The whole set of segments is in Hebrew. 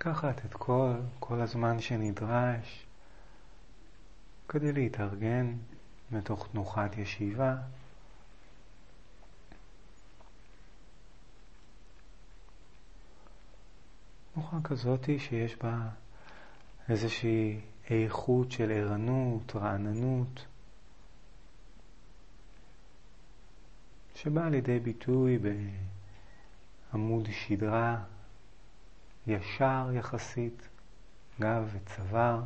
לקחת את כל, כל הזמן שנדרש כדי להתארגן מתוך תנוחת ישיבה. תנוחה כזאתי שיש בה איזושהי איכות של ערנות, רעננות, שבאה לידי ביטוי בעמוד שדרה ישר יחסית, גב וצוואר.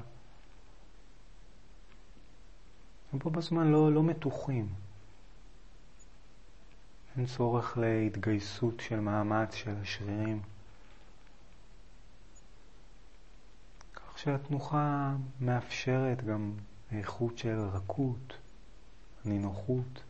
ובו בזמן לא, לא מתוחים. אין צורך להתגייסות של מאמץ של השרירים. כך שהתנוחה מאפשרת גם איכות של רכות, נינוחות.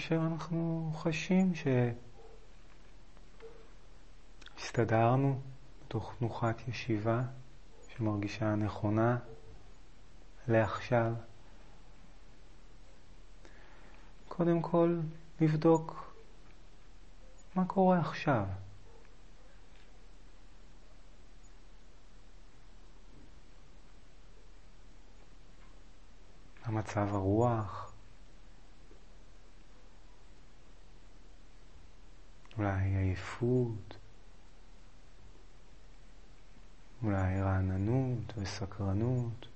כאשר אנחנו חשים שהסתדרנו בתוך תנוחת ישיבה שמרגישה נכונה לעכשיו. קודם כל לבדוק מה קורה עכשיו. המצב הרוח, אולי עייפות, אולי רעננות וסקרנות,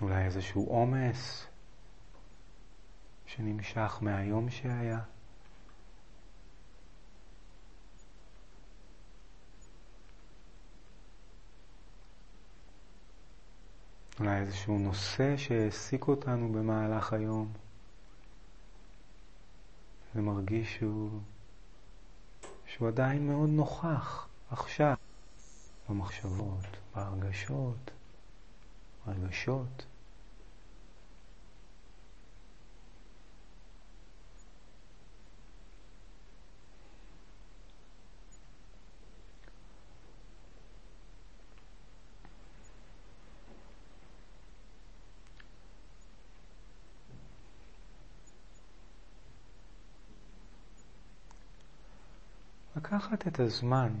אולי איזשהו עומס שנמשך מהיום שהיה. אולי איזשהו נושא שהעסיק אותנו במהלך היום. ומרגיש שהוא, שהוא עדיין מאוד נוכח עכשיו במחשבות, בהרגשות, רגשות. לקחת את הזמן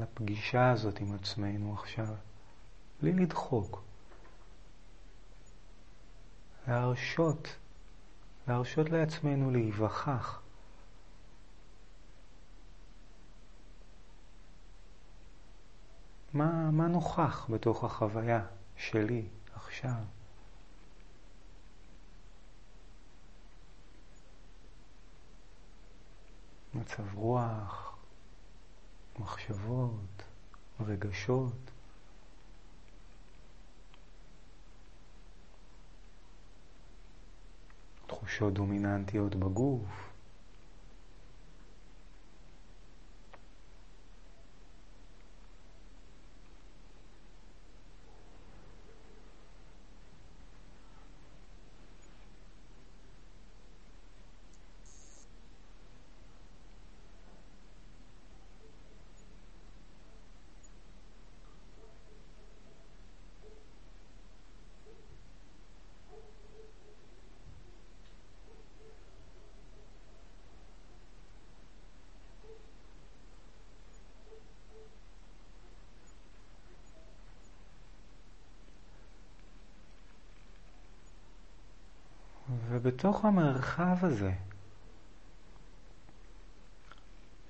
לפגישה הזאת עם עצמנו עכשיו, בלי לדחוק. להרשות, להרשות לעצמנו להיווכח. מה, מה נוכח בתוך החוויה שלי עכשיו? מצב רוח, מחשבות, רגשות. תחושות דומיננטיות בגוף. ובתוך המרחב הזה,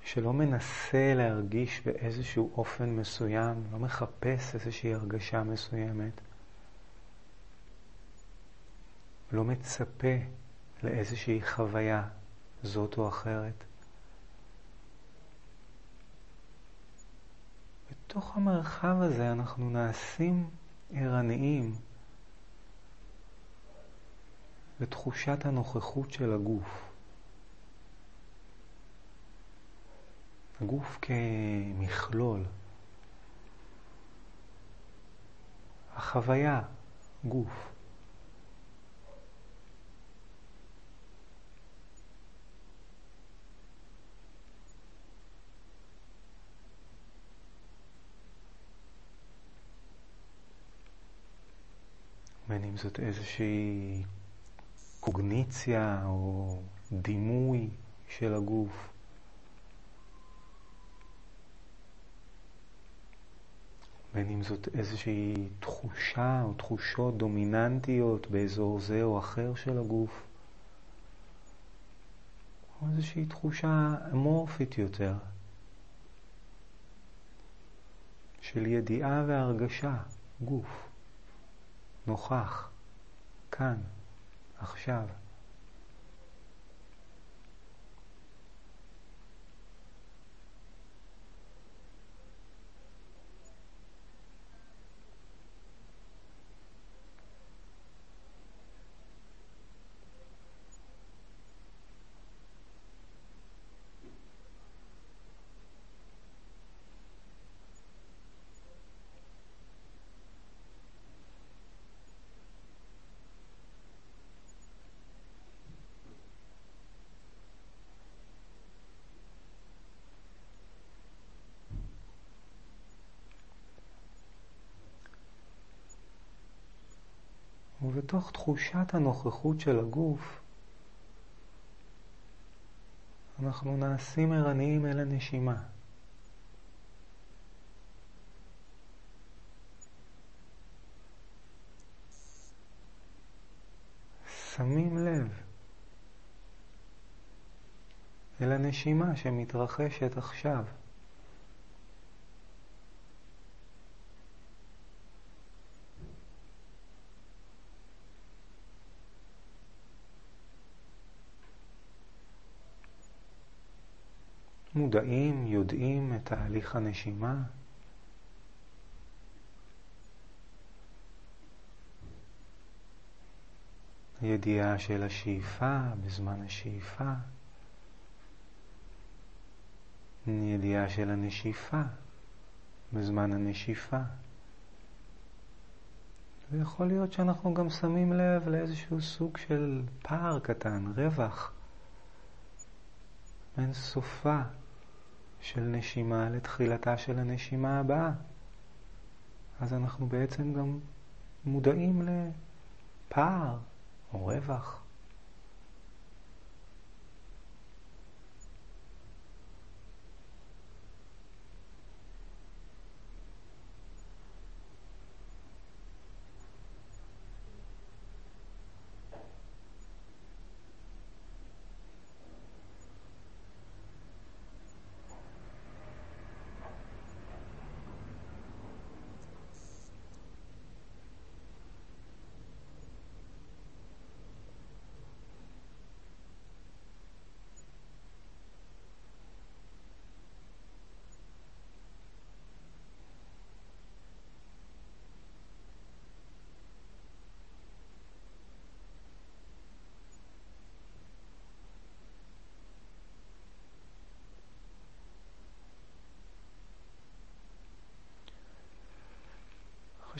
שלא מנסה להרגיש באיזשהו אופן מסוים, לא מחפש איזושהי הרגשה מסוימת, לא מצפה לאיזושהי חוויה זאת או אחרת. בתוך המרחב הזה אנחנו נעשים ערניים. לתחושת הנוכחות של הגוף. הגוף כמכלול. החוויה, גוף. בין אם זאת איזושהי קוגניציה או דימוי של הגוף. בין אם זאת איזושהי תחושה או תחושות דומיננטיות באזור זה או אחר של הגוף, או איזושהי תחושה אמורפית יותר של ידיעה והרגשה, גוף, נוכח, כאן, עכשיו. ובתוך תחושת הנוכחות של הגוף, אנחנו נעשים ערניים אל הנשימה. שמים לב אל הנשימה שמתרחשת עכשיו. מודעים, יודעים את תהליך הנשימה. הידיעה של השאיפה בזמן השאיפה. ידיעה של הנשיפה בזמן הנשיפה. ויכול להיות שאנחנו גם שמים לב לאיזשהו סוג של פער קטן, רווח, אין סופה של נשימה לתחילתה של הנשימה הבאה. אז אנחנו בעצם גם מודעים לפער או רווח.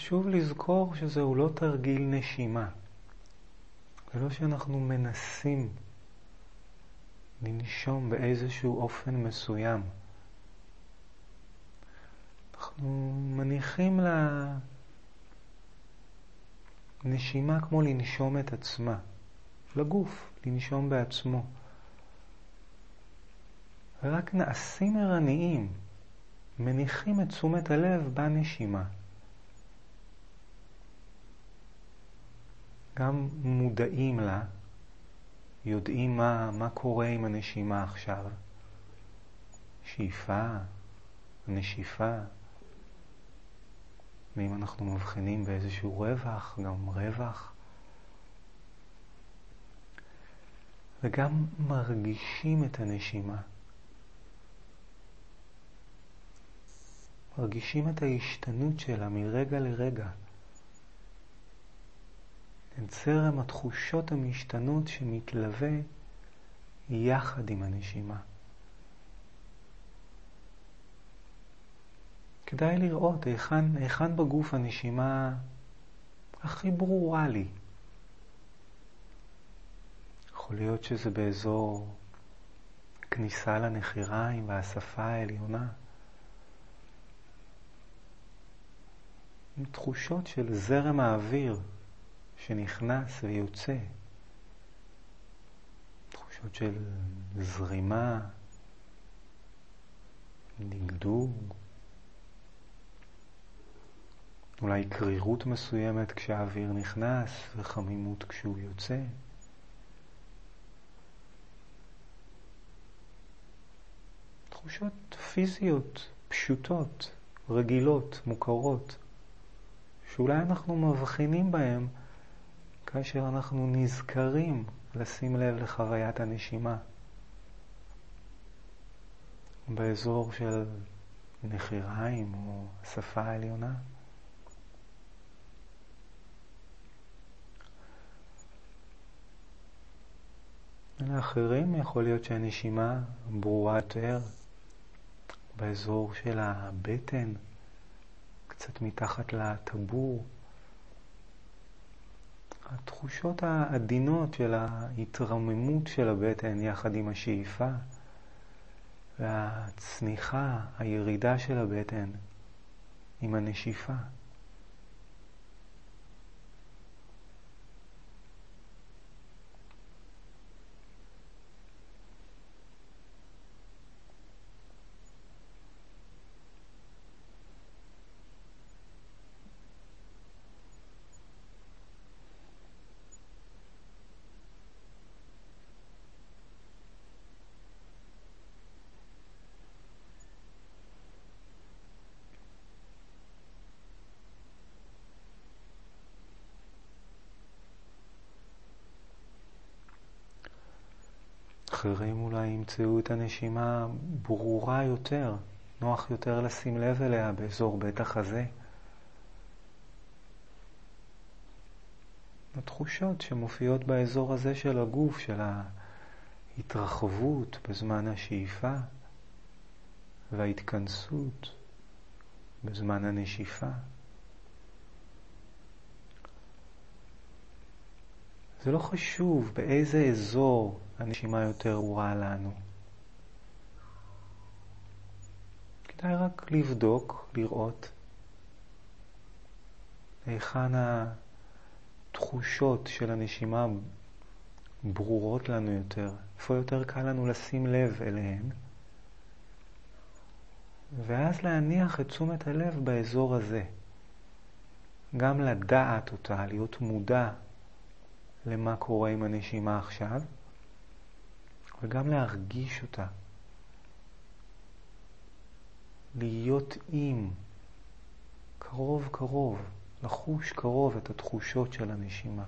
חשוב לזכור שזהו לא תרגיל נשימה. זה לא שאנחנו מנסים לנשום באיזשהו אופן מסוים. אנחנו מניחים לנשימה כמו לנשום את עצמה, לגוף, לנשום בעצמו. ורק נעשים ערניים, מניחים את תשומת הלב בנשימה. גם מודעים לה, יודעים מה, מה קורה עם הנשימה עכשיו. שאיפה, נשיפה, ואם אנחנו מבחינים באיזשהו רווח, גם רווח. וגם מרגישים את הנשימה. מרגישים את ההשתנות שלה מרגע לרגע. את זרם התחושות המשתנות שמתלווה יחד עם הנשימה. כדאי לראות היכן, היכן בגוף הנשימה הכי ברורה לי. יכול להיות שזה באזור כניסה לנחיריים והשפה העליונה. תחושות של זרם האוויר שנכנס ויוצא. תחושות של זרימה, דגדוג, אולי קרירות מסוימת כשהאוויר נכנס וחמימות כשהוא יוצא. תחושות פיזיות פשוטות, רגילות, מוכרות, שאולי אנחנו מבחינים בהן כאשר אנחנו נזכרים לשים לב לחוויית הנשימה. באזור של נחיריים או השפה העליונה. לאחרים יכול להיות שהנשימה ברורה יותר באזור של הבטן, קצת מתחת לטבור. התחושות העדינות של ההתרוממות של הבטן יחד עם השאיפה והצניחה, הירידה של הבטן עם הנשיפה. אחרים אולי ימצאו את הנשימה ברורה יותר, נוח יותר לשים לב אליה באזור בית החזה. התחושות שמופיעות באזור הזה של הגוף, של ההתרחבות בזמן השאיפה וההתכנסות בזמן הנשיפה. זה לא חשוב באיזה אזור הנשימה יותר ברורה לנו. כדאי רק לבדוק, לראות היכן התחושות של הנשימה ברורות לנו יותר, איפה יותר קל לנו לשים לב אליהן, ואז להניח את תשומת הלב באזור הזה. גם לדעת אותה, להיות מודע למה קורה עם הנשימה עכשיו, וגם להרגיש אותה. להיות עם, קרוב קרוב, לחוש קרוב את התחושות של הנשימה.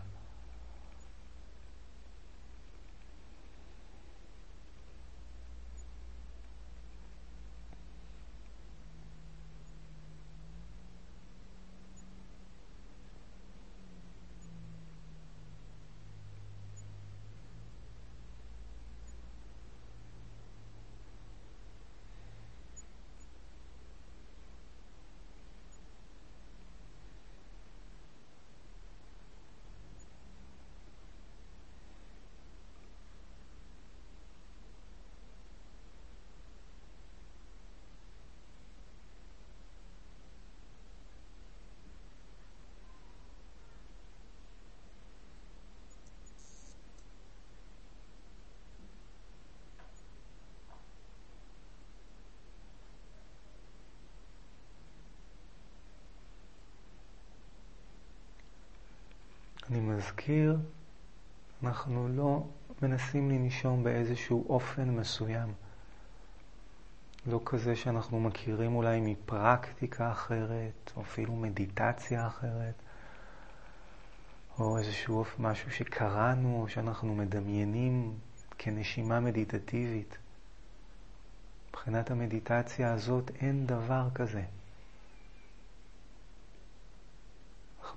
אני מזכיר, אנחנו לא מנסים לנשום באיזשהו אופן מסוים. לא כזה שאנחנו מכירים אולי מפרקטיקה אחרת, או אפילו מדיטציה אחרת, או איזשהו משהו שקראנו, או שאנחנו מדמיינים כנשימה מדיטטיבית. מבחינת המדיטציה הזאת אין דבר כזה.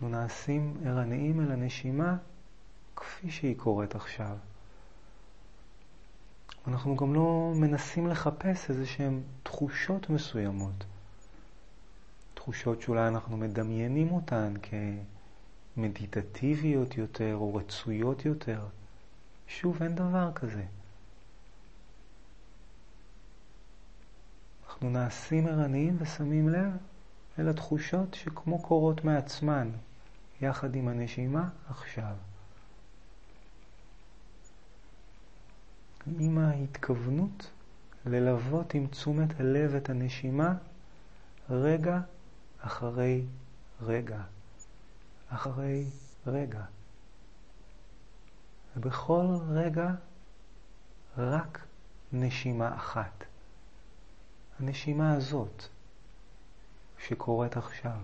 אנחנו נעשים ערניים אל הנשימה כפי שהיא קורית עכשיו. אנחנו גם לא מנסים לחפש איזה שהן תחושות מסוימות. תחושות שאולי אנחנו מדמיינים אותן כמדיטטיביות יותר או רצויות יותר. שוב, אין דבר כזה. אנחנו נעשים ערניים ושמים לב אל התחושות שכמו קורות מעצמן, יחד עם הנשימה עכשיו. עם ההתכוונות ללוות עם תשומת הלב את הנשימה רגע אחרי רגע, אחרי רגע. ובכל רגע רק נשימה אחת. הנשימה הזאת שקורית עכשיו.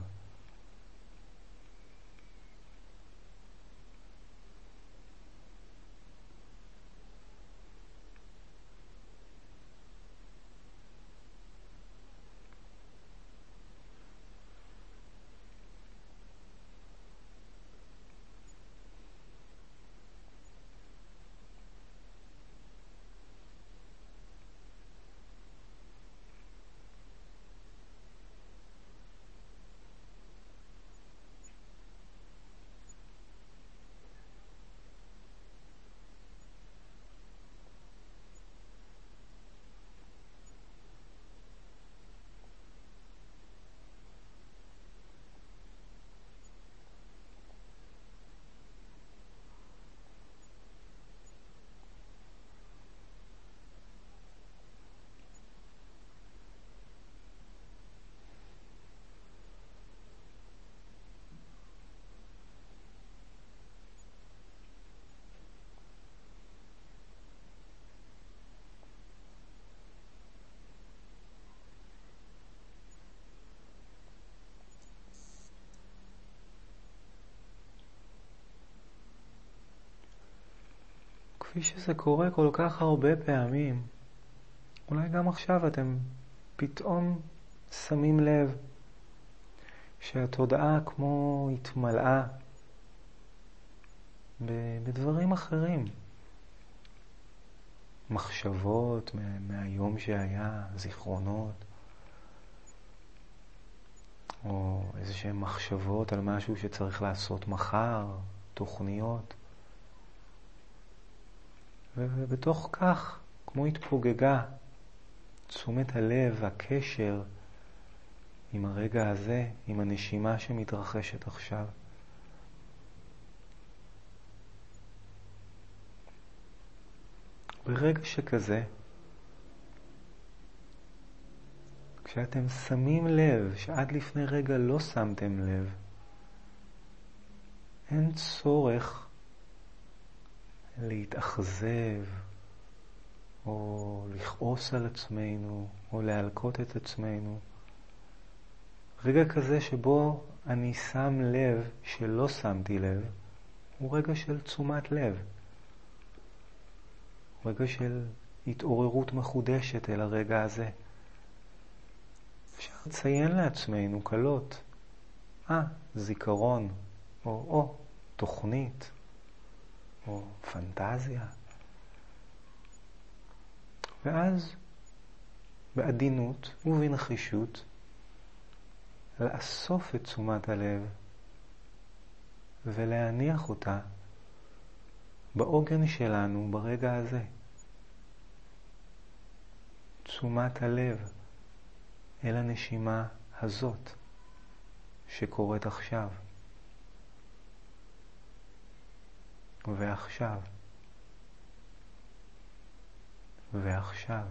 כפי שזה קורה כל כך הרבה פעמים, אולי גם עכשיו אתם פתאום שמים לב שהתודעה כמו התמלאה בדברים אחרים. מחשבות מהיום שהיה, זיכרונות, או איזה שהן מחשבות על משהו שצריך לעשות מחר, תוכניות. ובתוך כך, כמו התפוגגה, תשומת הלב, הקשר עם הרגע הזה, עם הנשימה שמתרחשת עכשיו. ברגע שכזה, כשאתם שמים לב שעד לפני רגע לא שמתם לב, אין צורך להתאכזב, או לכעוס על עצמנו, או להלקות את עצמנו. רגע כזה שבו אני שם לב שלא שמתי לב, הוא רגע של תשומת לב. רגע של התעוררות מחודשת אל הרגע הזה. אפשר לציין לעצמנו קלות, אה, זיכרון, או או, תוכנית. או פנטזיה. ואז בעדינות ובנחישות לאסוף את תשומת הלב ולהניח אותה בעוגן שלנו ברגע הזה. תשומת הלב אל הנשימה הזאת שקורית עכשיו. ועכשיו, ועכשיו.